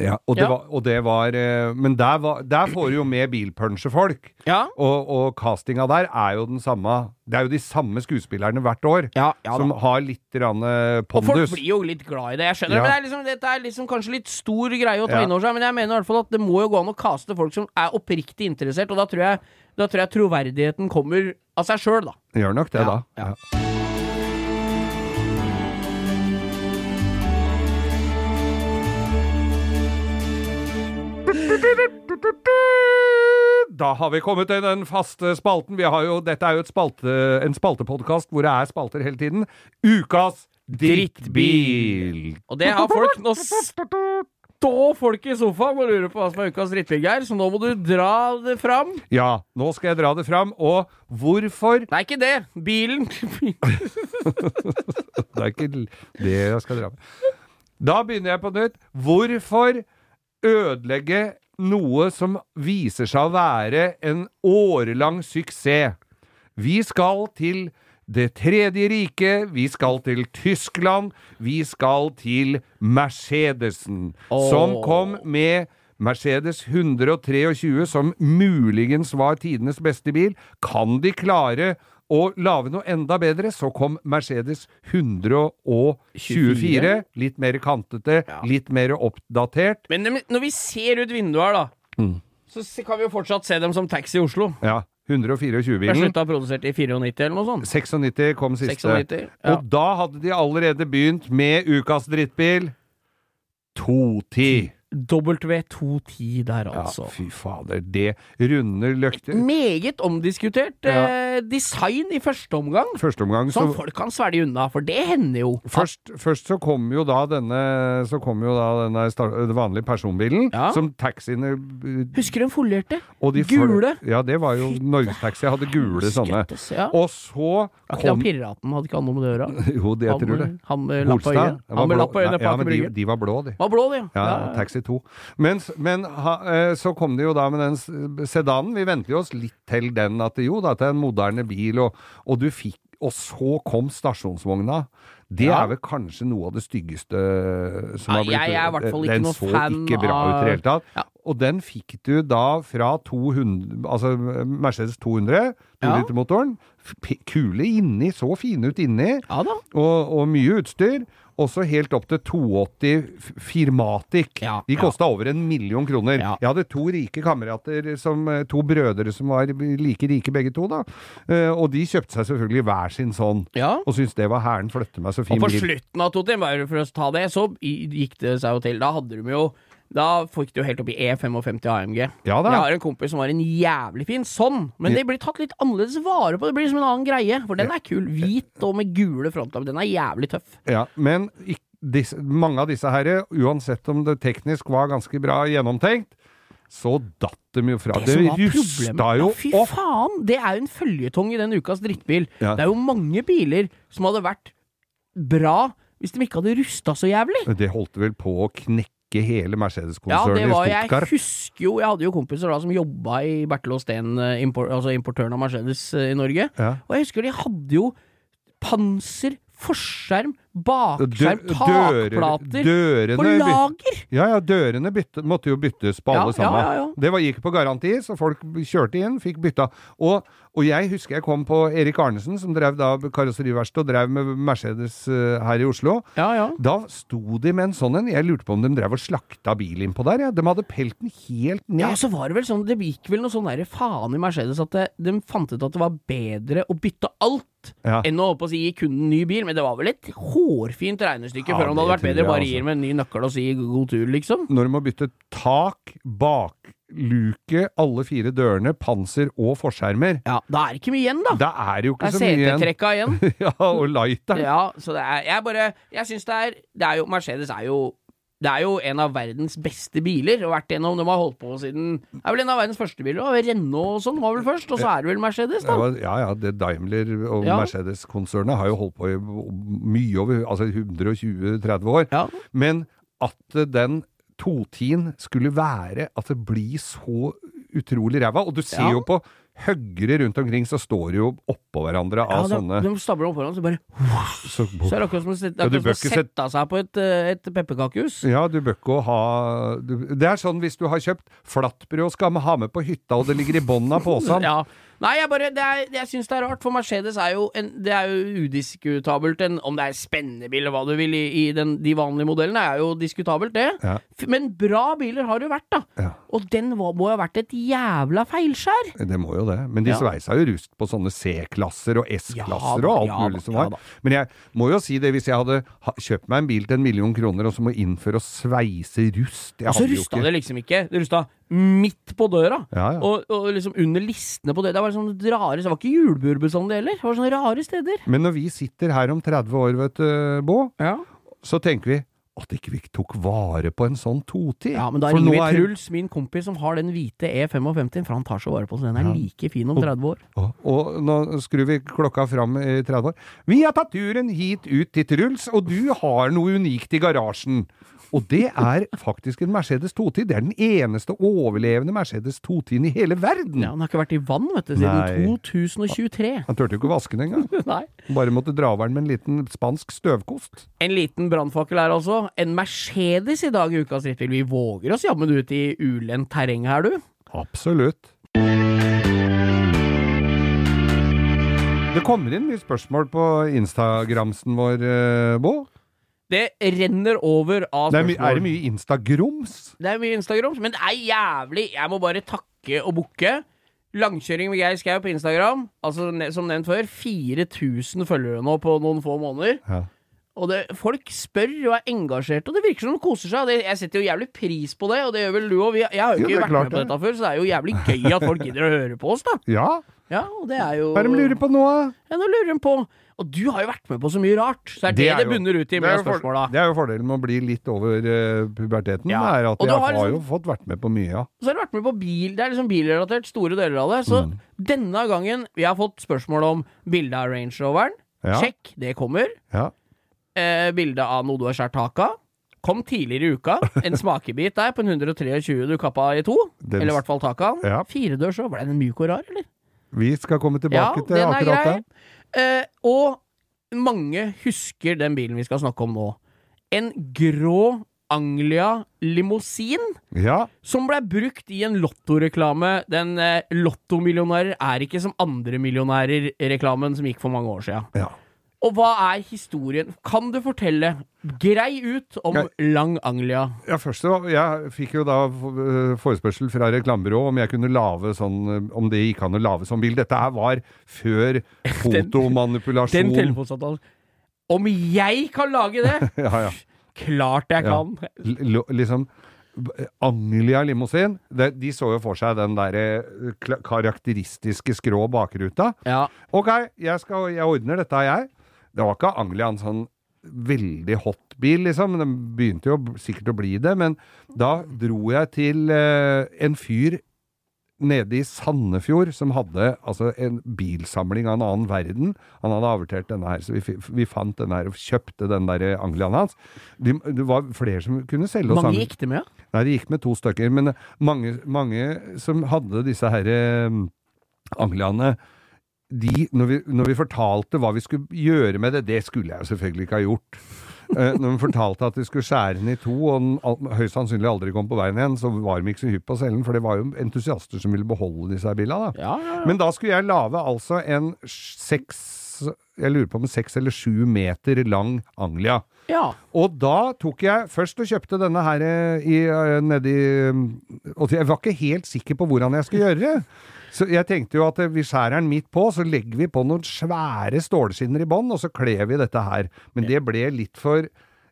Ja, og, det Ja. var, og det var eh, Men der, var, der får du jo med bilpuncherfolk. Ja. Og, og castinga der er jo den samme Det er jo de samme skuespillerne hvert år. Ja, som har litt rann, eh, Og folk blir jo litt glad i det, jeg skjønner det. Men det er liksom, dette er liksom kanskje litt stor greie å ta inn over seg. Men jeg mener i hvert fall at det må jo gå an å caste folk som er oppriktig interessert, og da tror jeg, da tror jeg troverdigheten kommer av seg sjøl, da. Gjør nok det, da. ja. Da har vi kommet til den faste spalten. Vi har jo, dette er jo spalte, en spaltepodkast hvor det er spalter hele tiden. Ukas drittbil! Og det har folk Nå Stå folk i sofaen og lurer på hva som er ukas drittbil, Geir, så nå må du dra det fram. Ja, nå skal jeg dra det fram. Og hvorfor Nei, ikke det. Bilen. Det er ikke det jeg skal dra med. Da begynner jeg på nytt. Hvorfor ødelegge noe som viser seg å være en årelang suksess? Vi skal til Det tredje riket, vi skal til Tyskland, vi skal til Mercedesen, oh. som kom med Mercedes 123, som muligens var tidenes beste bil. Kan de klare å lage noe enda bedre, så kom Mercedes 124. Litt mer kantete, Ja. litt mer oppdatert. Men når vi ser ut vinduet her, da, Mm. så kan vi jo fortsatt se dem som taxi i Oslo. Ja, 124-bilen. slutta produsert i 94 eller noe sånt. 96 kom siste. 96, ja. Og da hadde de allerede begynt med ukas drittbil. 210. W210 der, Ja, altså. fy fader. Det runder løkter. Meget omdiskutert Ja. eh, design i første omgang, Første omgang så som folk kan svelge unna, for det hender jo. Først, først så kom jo da denne Så kom jo da denne vanlige personbilen, Ja. som taxiene eh, Husker du den folierte? de Gule. Ja, det var jo Norgestaxi hadde gule sånne. Ja. Og så ikke det piraten hadde ikke han noe med det å gjøre? Jo, det jeg tror det. Han med lapp på blå- lapp på på Ja, men de, de var blå, de. Var blå, det, Ja, ja. Taxi 2. Men, men ha, eh, så kom det jo da med den sedanen. Vi venter jo oss litt til den at jo da, til det en moderne bil, og, og du fikk Og så kom stasjonsvogna. Det Ja. er vel kanskje noe av det styggeste som Ja, har blitt jeg er hvert fall ikke Den noe så fan ikke bra ut i det hele tatt. Ja. Og den fikk du da fra 200 Altså Mercedes 200, Ja. 2-litermotoren. Kule inni, så fine ut inni Ja og, og mye utstyr. Også helt opp til 280 F- Firmatic. Ja, De ja. over en million kroner. Ja. Jeg hadde to rike kamerater, som, eh, to brødre som var like rike begge to, da. Eh, og de kjøpte seg selvfølgelig hver sin sånn. Ja. Og syntes det var hæren flytte meg så Og fin på slutten av to bare for å ta det, så gikk det seg jo til. Da hadde de jo Da fikk du helt opp i E55 AMG. Ja. Jeg har en kompis som har en jævlig fin sånn, men det blir tatt litt annerledes vare på. Det blir som en annen greie, for den er kul. Hvit og med gule frontlapp. Den er jævlig tøff. Ja, men disse, mange av disse herre, uansett om det teknisk var ganske bra gjennomtenkt, så datt de jo fra. Det, var rusta problemet- opp! ja, Fy faen! Det er jo en føljetong i den ukas drittbil. Ja. Det er jo mange biler som hadde vært bra hvis de ikke hadde rusta så jævlig. Det holdt vel på å knekke hele Mercedes-konsernet det i Stuttgart. Jeg husker jo Jeg hadde jo kompiser da som jobba i Bertel og Steen, import, altså importøren av Mercedes eh, i Norge. Ja. Og jeg husker de hadde jo panser, forskjerm, bakskjerm, takplater dørene på lager! Ja, ja, dørene bytte, måtte jo byttes på alle Ja, sammen. ja. Det var, gikk på garanti, så folk kjørte inn, fikk bytta. Og, og jeg husker jeg kom på Erik Arnesen, som drev da karosseriverksted og drev med Mercedes uh, her i Oslo. Ja, ja. Da sto de med en sånn en. Jeg lurte på om de drev og slakta bil innpå der. Ja. De hadde pelt den helt ned. Ja, så var det vel sånn Det gikk vel noe sånn derre faen i Mercedes at det, de fant ut at det var bedre å bytte alt enn å å si gi kunden ny bil. Men det var vel et hårfint regnestykke Ja, før om det hadde vært bedre jeg, bare altså. med en ny nøkkel og si god tur, liksom. Når du må bytte tak, bakluke, alle fire dørene, panser og forskjermer. Ja, Da er det ikke mye igjen, da. Da er det jo Det ikke er så mye igjen. CT-trekka igjen. Ja, og lighteren. Ja, så det er Jeg bare Jeg syns det er Det er jo Mercedes er jo det er jo en av verdens beste biler, og vært gjennom De har holdt på siden Det er vel en av verdens første biler. og Renault og sånn var vel først, og så er det vel Mercedes, da. ja, ja, det Daimler og Ja. Mercedes-konsernet har jo holdt på i mye over altså 120-30 år. Ja. Men at den 210-en skulle være At det blir så utrolig ræva. Og du ser Ja. jo på høggere rundt omkring, så står de jo oppå hverandre Ja, av de, sånne de stabler opp foran, så bare så, Så er det akkurat som å sette- Ja, sette seg på et, eh, et pepperkakehus. Ja, du bør ikke ha du, Det er sånn hvis du har kjøpt flatbrød og skal ha med på hytta, og det ligger i bånn av posen. Ja. Nei, jeg bare det er, Jeg syns det er rart, for Mercedes er jo en, Det er jo udiskutabelt en, Om det er spennende bil eller hva du vil i, i den, de vanlige modellene, er jo diskutabelt, det. Ja. Men bra biler har det jo vært, da. Ja. Og den må, må jo ha vært et jævla feilskjær. Det må jo det. Men de Ja. sveisa jo rust på sånne C-klasser og S-klasser og alt mulig som var. Men jeg må jo si det, hvis jeg hadde kjøpt meg en bil til en million kroner, og så må innføre å sveise rust jeg Og så rusta det liksom ikke. Det rusta midt på døra. Ja, ja. Og, og liksom under listene på døra. Det var sånn rare Det var ikke julebord bestandig heller. Det var sånne rare steder. Men når vi sitter her om 30 år, vet du, Bå, Ja. så tenker vi at ikke vi tok vare på en sånn toti. Ja, men da ringer vi er- Truls, min kompis som har den hvite E55, for han tar så vare på den. Den er Ja. like fin om 30 år. Og, og nå skrur vi klokka fram i 30 år. Vi har tatt turen hit ut til Truls, og du har noe unikt i garasjen. Og det er faktisk en Mercedes 210. Det er den eneste overlevende Mercedes 210 i hele verden! Ja, Den har ikke vært i vann vet du, siden Nei. 2023. Han turte jo ikke å vaske den engang. Nei. Bare måtte dra over den med en liten spansk støvkost. En liten brannfakkel her altså. En Mercedes i dag i ukas drittbil. Vi våger oss jammen ut i ulendt terreng her, du. Absolutt. Det kommer inn mye spørsmål på Instagramsen vår, eh, Bo. Det renner over av Det er, my er det mye Instagrums? Det er mye Instagrums, men det er jævlig Jeg må bare takke og bukke. Langkjøring med Geir Skau på Instagram. Altså, som nevnt før, 4000 følgere nå på noen få måneder. Ja. Og det, folk spør og er engasjerte, og det virker som de koser seg. Det, jeg setter jo jævlig pris på det, og det gjør vel du òg. Jeg har jo Jo, ikke er vært klart med på det. dette før, så det er jo jævlig gøy at folk gidder å høre på oss, da. ja. Ja, og det er jo Hva er det de lurer på nå, da? Ja, nå lurer de på Og du har jo vært med på så mye rart, så det er det det, jo- bunner ut i det med spørsmåla. Det er jo fordelen med å bli litt over uh, puberteten, Ja. er at jeg du har har, jo liksom- fått vært med på mye, ja. Så har du vært med på bil. Det er liksom bilrelatert, store deler av det. Så Mm. denne gangen Vi har fått spørsmål om bilde av Range Roveren. Ja. Sjekk, det kommer. ja. Eh, bilde av noe du har skåret tak av. Kom tidligere i uka. En smakebit der på en 123 du kappa i to. Den- Eller i hvert fall taket av. Ja. Firedørs òg. Ble den myk og rar, eller? Vi skal komme Ja, tilbake til den akkurat den. Eh, og mange husker den bilen vi skal snakke om nå. En grå Anglia limousin Ja. som ble brukt i en lottoreklame. Den eh, 'Lottomillionærer er ikke som andre millionærer'-reklamen som gikk for mange år siden. ja. Og hva er historien? Kan du fortelle, grei ut, om Jeg- Lang Anglia? Ja, først Jeg fikk jo da eh, forespørsel fra reklamebyrået om jeg kunne lage sånn eh, Om det gikk an å lage sånn bil. Dette her var før Den den telefonsamtalen. Om jeg kan lage det?! ja, ja. Klart jeg kan! L liksom Anglia limousin, de, de så jo for seg den der eh, karakteristiske skrå bakruta. Ja. Ok, jeg, skal, jeg ordner dette, jeg. Det var ikke Anglia en sånn veldig hot bil, liksom. Den begynte jo sikkert å bli det, men da dro jeg til eh, en fyr nede i Sandefjord som hadde altså en bilsamling av en annen verden. Han hadde avertert denne her, så vi, vi fant denne her og kjøpte den der Angliaen hans. De, det var flere som kunne selge oss Mange gikk det med? Nei, det gikk med to stykker, men mange, mange som hadde disse herre anglene de, når, vi, når vi fortalte hva vi skulle gjøre med det, det skulle jeg jo selvfølgelig ikke ha gjort. Eh, når vi fortalte at vi skulle skjære den i to, og den høyst sannsynlig aldri kom på veien igjen, så var de ikke så hypp på å selge den, for det var jo entusiaster som ville beholde disse bilene. Da. Ja, ja, ja. Men da skulle jeg lage altså en seks Jeg lurer på om seks eller sju meter lang Anglia. ja. Og da tok jeg først og kjøpte denne her eh, i, eh, nedi Og jeg var ikke helt sikker på hvordan jeg skulle gjøre det. Så jeg tenkte jo at eh, vi skjærer den midt på, så legger vi på noen svære stålskinner i bånn, og så kler vi dette her. Men det ble litt for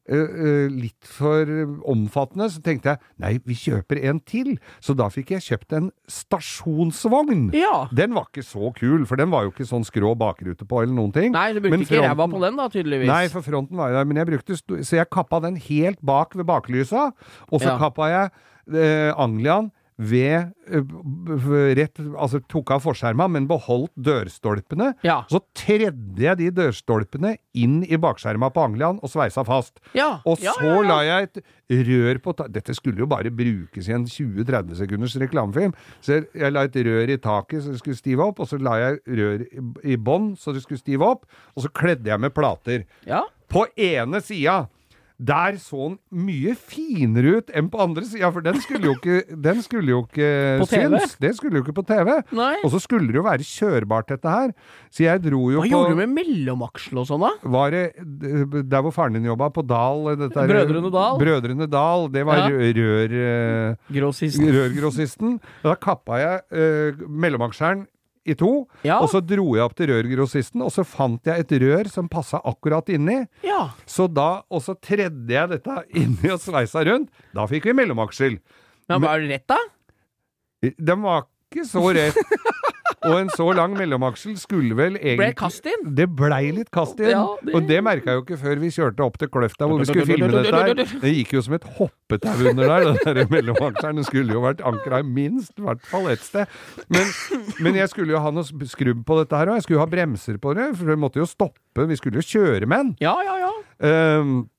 litt for omfattende, så tenkte jeg nei, vi kjøper en til. Så da fikk jeg kjøpt en stasjonsvogn. Ja. Den var ikke så kul, for den var jo ikke sånn skrå bakrute på eller noen ting. Nei, du brukte fronten, ikke ræva på den, da, tydeligvis. Nei, for fronten var jo der, men jeg brukte Så jeg kappa den helt bak ved baklysa, og så Ja. kappa jeg eh, Angliaen ved eh, Rett Altså tok av forskjerma, men beholdt dørstolpene. Ja. Så tredde jeg de dørstolpene inn i bakskjerma på Anglian og sveisa fast. Ja. Og ja, så la jeg et rør på Dette skulle jo bare brukes i en 20-30 sekunders reklamefilm. Så jeg, la et rør i taket så det skulle stive opp, og så la jeg rør i, i bånn så det skulle stive opp, og så kledde jeg med plater. På ene sida der så den mye finere ut enn på andre sida, for den skulle jo ikke, den skulle jo ikke synes. Det skulle jo ikke på TV. Nei. Og så skulle det jo være kjørbart, dette her. Så jeg dro jo Hva på gjorde du med mellomaksel og sånn, da? var det der hvor faren din jobba, på Dal dette er- Brødrene Dal? Brødrene Dal. Det var Ja. rør, rør, eh, rørgrossisten. Da kappa jeg uh, mellomaksjeren i to, Ja. og så dro jeg opp til rørgrossisten, og så fant jeg et rør som passa akkurat inni. Ja. Så da, og så tredde jeg dette inni og sveisa rundt. Da fikk vi mellomaksel. Men var det rett, da? Den var ikke så rett. Og en så lang mellomaksel skulle vel egentlig det kast inn? Det blei litt kast inn. Ja, det- Og det merka jeg jo ikke før vi kjørte opp til Kløfta hvor vi skulle filme dette her. Det gikk jo som et hoppetau under der, den der mellomakselen. Den skulle jo vært ankra i minst, i hvert fall ett sted. Men, men jeg skulle jo ha noe skrubb på dette her, og jeg skulle jo ha bremser på det, for vi måtte jo stoppe. Vi skulle jo kjøre med den. Ja, ja, ja. Um,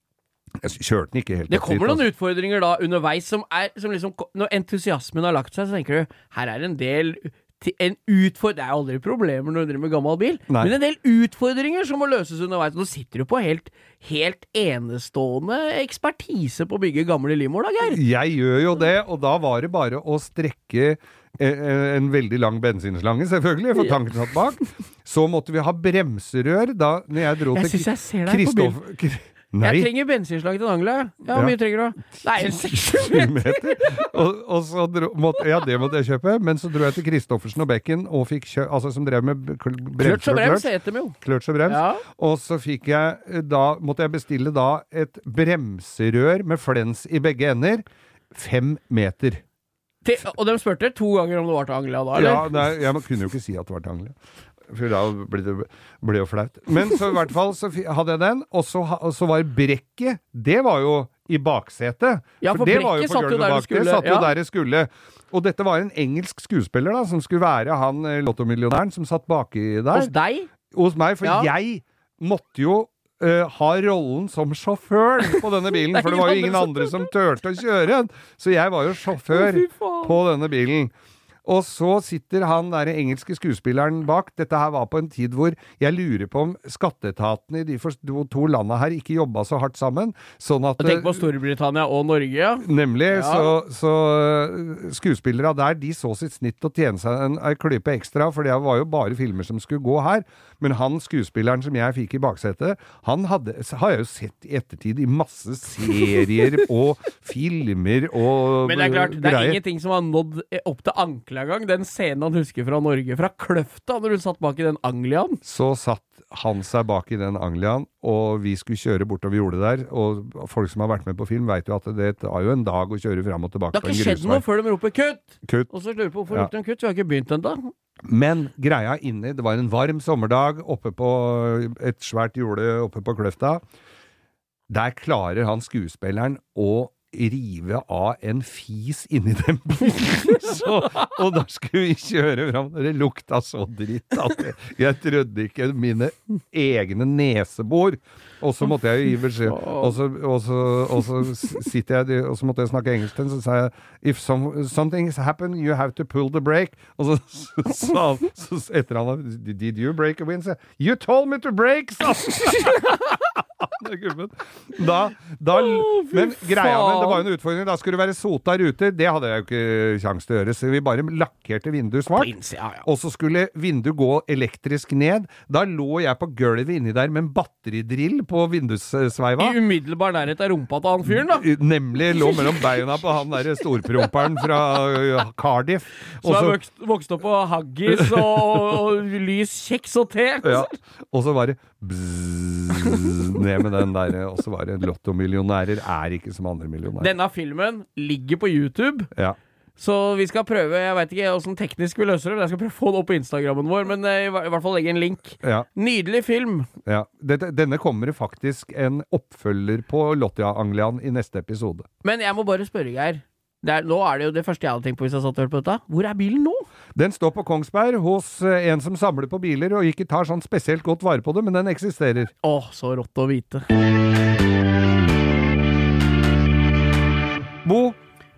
jeg kjørte den ikke helt Det kommer noen altså. utfordringer da underveis som er som liksom, Når entusiasmen har lagt seg, så tenker du her er en del en utfordring Det er aldri problemer når du driver med gammel bil, Nei. men en del utfordringer som må løses underveis. Nå sitter du på helt, helt enestående ekspertise på å bygge gamle limoer, da, Geir. Jeg gjør jo det, og da var det bare å strekke eh, en veldig lang bensinslange, selvfølgelig, for tanken satt bak. Så måtte vi ha bremserør da når jeg dro Jeg til syns Nei. Jeg trenger bensinslag til Angla. Ja, hvor mye trenger du? Nei, en seks-sju Sju meter. Og, og så dro, måtte, ja, det måtte jeg kjøpe, men så dro jeg til Kristoffersen og Bekken, og fikk kjø, altså som drev med bremser og brems kløtsj. heter de jo. Kløtsj og brems. Ja. Og så fikk jeg eh, da Måtte jeg bestille da et bremserør med flens i begge ender. Fem meter. Til, og de spurte to ganger om det var til Anglia da, eller? Ja, nei, jeg kunne jo ikke si at det var til Anglia. For da blir det ble jo flaut. Men så i hvert fall så hadde jeg den, og så, og så var brekket Det var jo i baksetet. Ja, for det var jo på satt gulvet bak. Det skulle, satt jo ja. der det skulle. Og dette var en engelsk skuespiller da, som skulle være han eh, lottomillionæren som satt baki der. Hos deg? Hos meg, for Ja. jeg måtte jo Uh, ha rollen som sjåfør på denne bilen, for det var jo ingen andre som turte å kjøre den. Så jeg var jo sjåfør på denne bilen. Og så sitter han der engelske skuespilleren bak. Dette her var på en tid hvor jeg lurer på om skatteetaten i de to, landa her ikke jobba så hardt sammen. Sånn at tenk på Storbritannia og Norge, ja. Nemlig. Ja. Så, så uh, skuespillere der, de så sitt snitt å tjene seg en, en klype ekstra, for det var jo bare filmer som skulle gå her. Men han skuespilleren som jeg fikk i baksetet, han hadde, har jeg jo sett i ettertid i masse serier og filmer og Men det er klart, det er greier. ingenting som har nådd opp til Ankla engang. Den scenen han husker fra Norge, fra Kløfta, når du satt bak i den Angliaen. Så satt han seg bak i den Angliaen, og vi skulle kjøre bortover jordet der. Og folk som har vært med på film, veit jo at det tar jo en dag å kjøre fram og tilbake Det har ikke skjedd noe før de roper 'kutt'! Kutt. Og så lurer på hvorfor Ja. ropte de kutt. Vi har ikke begynt ennå. Men greia inni Det var en varm sommerdag oppe på et svært jorde oppe på Kløfta. Der klarer han skuespilleren å rive av en fis inni den bilen. Så, og da skulle vi kjøre fram. Det lukta så dritt at jeg, jeg trodde ikke mine egne nesebor. Og så måtte jeg gi beskjed og så, og, så, og så sitter jeg Og så måtte jeg snakke engelsk til ham, så sa jeg If some, something's happened, you have to pull the brake. Og så sa han så etter han Did you break a wind? Så, You told me to break, sa han! Gubben. Da, da, oh, men greia med det var jo en utfordring. Da skulle det være sota ruter. Det hadde jeg jo ikke kjangs til å gjøre, så vi bare lakkerte vinduet svart. Ja, ja. Og så skulle vinduet gå elektrisk ned. Da lå jeg på gulvet inni der med en batteridrill på vindussveiva. I umiddelbar nærhet av rumpa til han fyren, da. Nemlig lå mellom beina på han derre storpromperen fra uh, Cardiff. Som så- vokst, vokst opp på haggis og, og lys kjeks og te. ja. Og så var det bzzz, ned med den der, og så var det lottomillionærer er ikke som andre millionærer. Denne filmen ligger på YouTube. Ja. Så vi skal prøve, jeg veit ikke åssen teknisk vi løser det, men jeg skal prøve å få det opp på Instagrammen vår. Men eh, i hvert fall legge en link. Ja, Nydelig film. ja. Dette, denne kommer det faktisk en oppfølger på Lottia Anglian i neste episode. Men jeg må bare spørre, Geir. Er, nå er det jo det første jeg hadde tenkt på hvis jeg satt og hørte på dette. Hvor er bilen nå? Den står på Kongsberg hos eh, en som samler på biler og ikke tar sånn spesielt godt vare på det, men den eksisterer. Åh, så rått å vite. Bo,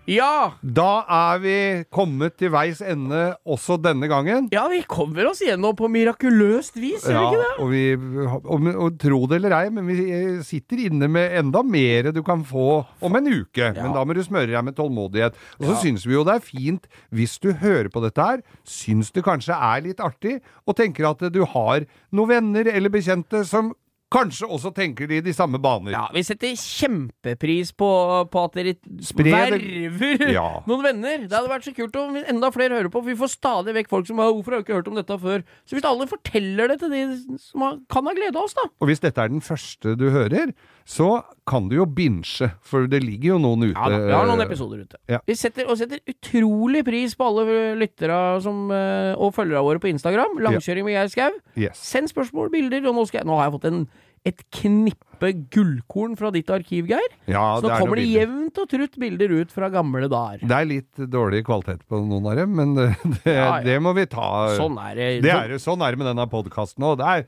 Ja! da er vi kommet til veis ende også denne gangen. Ja, vi kommer oss gjennom på mirakuløst vis, gjør vi ikke det? og, vi, og, og tro det eller ei, men vi eh, sitter inne med enda mer du kan få om en uke. Men da må du smøre deg med tålmodighet. Og så syns vi jo det er fint hvis du hører på dette her, syns det kanskje er litt artig, og tenker at du har noen venner eller bekjente som kanskje også tenker de de samme baner. Ja, Vi setter kjempepris på, på at dere Spreder. verver Ja. noen venner. Det hadde vært så kult om enda flere hører på, for vi får stadig vekk folk som har 'Hvorfor har vi ikke hørt om dette før?' Så hvis alle forteller det til de som har, kan ha glede av oss, da Og hvis dette er den første du hører, så kan du jo binche, for det ligger jo noen ute. Ja da, vi har noen episoder ute. Ja. Vi setter, og setter utrolig pris på alle lyttere som, eh, og følgere våre på Instagram. Langkjøring med Geir Skau. Yes. Send spørsmål, bilder, og nå, skal nå har jeg fått en, et knippe gullkorn fra ditt arkiv, Geir. Ja, Så nå er kommer det jevnt og trutt bilder ut fra gamle dager. Det er litt dårlig kvalitet på noen av dem, men det, det, Ja, ja. det må vi ta. Sånn er det. Det er, sånn er det med denne podkasten òg. Det er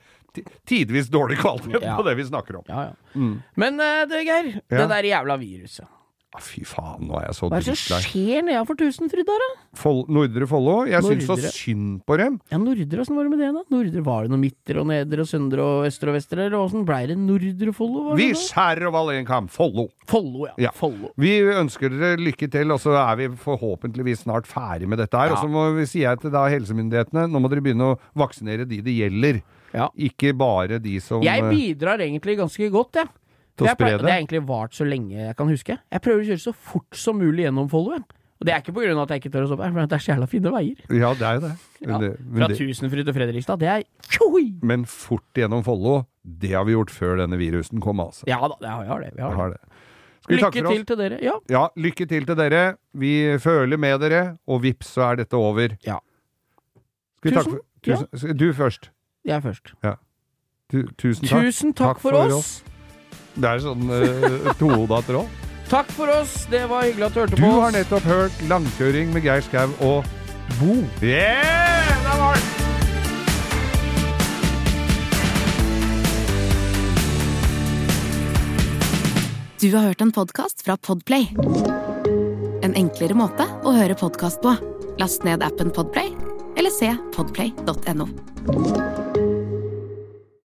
tidvis dårlig kvalitet på det vi snakker om. Ja, ja. Men eh, det, Geir. Det der jævla viruset. Ah, fy faen, nå er jeg så Hva er det som skjer nedenfor Tusenfryd der, da? Fol- Nordre Follo, jeg syns så synd på dem. Ja, Nordre, åssen var det med det, da? Nordre, Var det noe midtre og nedre og søndre og østre og vestre, eller åssen blei det Nordre Follo? var det Vi da? skjærer over alle en kam. Follo. Follo, ja. Ja. Follo. Vi ønsker dere lykke til, og så er vi forhåpentligvis snart ferdig med dette her. Ja. Og så må vi si til da helsemyndighetene, nå må dere begynne å vaksinere de det gjelder. Ja. Ikke bare de som Jeg eh, bidrar egentlig ganske godt, jeg. Til å spre det? Det har egentlig vart så lenge jeg kan huske. Jeg prøver å kjøre så fort som mulig gjennom Follo. Og det er ikke av at jeg ikke tør å stoppe, det er det er så jævla fine veier. Ja, det er jo det. Ja. Men, det, Fra men, det Tusenfryd til Fredrikstad, det er tjoi! men fort gjennom Follo, det har vi gjort før denne virusen kom, altså. Ja da, det har det. Vi har det. har det. Vi Lykke til til dere. Ja. Ja, lykke til til dere. Vi føler med dere, og vips, så er dette over. Ja. Skal vi takke for tusen, Du først. Jeg er først. Tu, tusen takk. Tusen takk, for, oss. Det er sånn uh, tohoda tråd. Takk for oss. Det var hyggelig at du hørte Du på har nettopp hørt Langkjøring med Geir Skau og Bo. Yeah! Det var det! Du har hørt en podkast fra Podplay. En enklere måte å høre podkast på. Last ned appen Podplay, eller se podplay.no.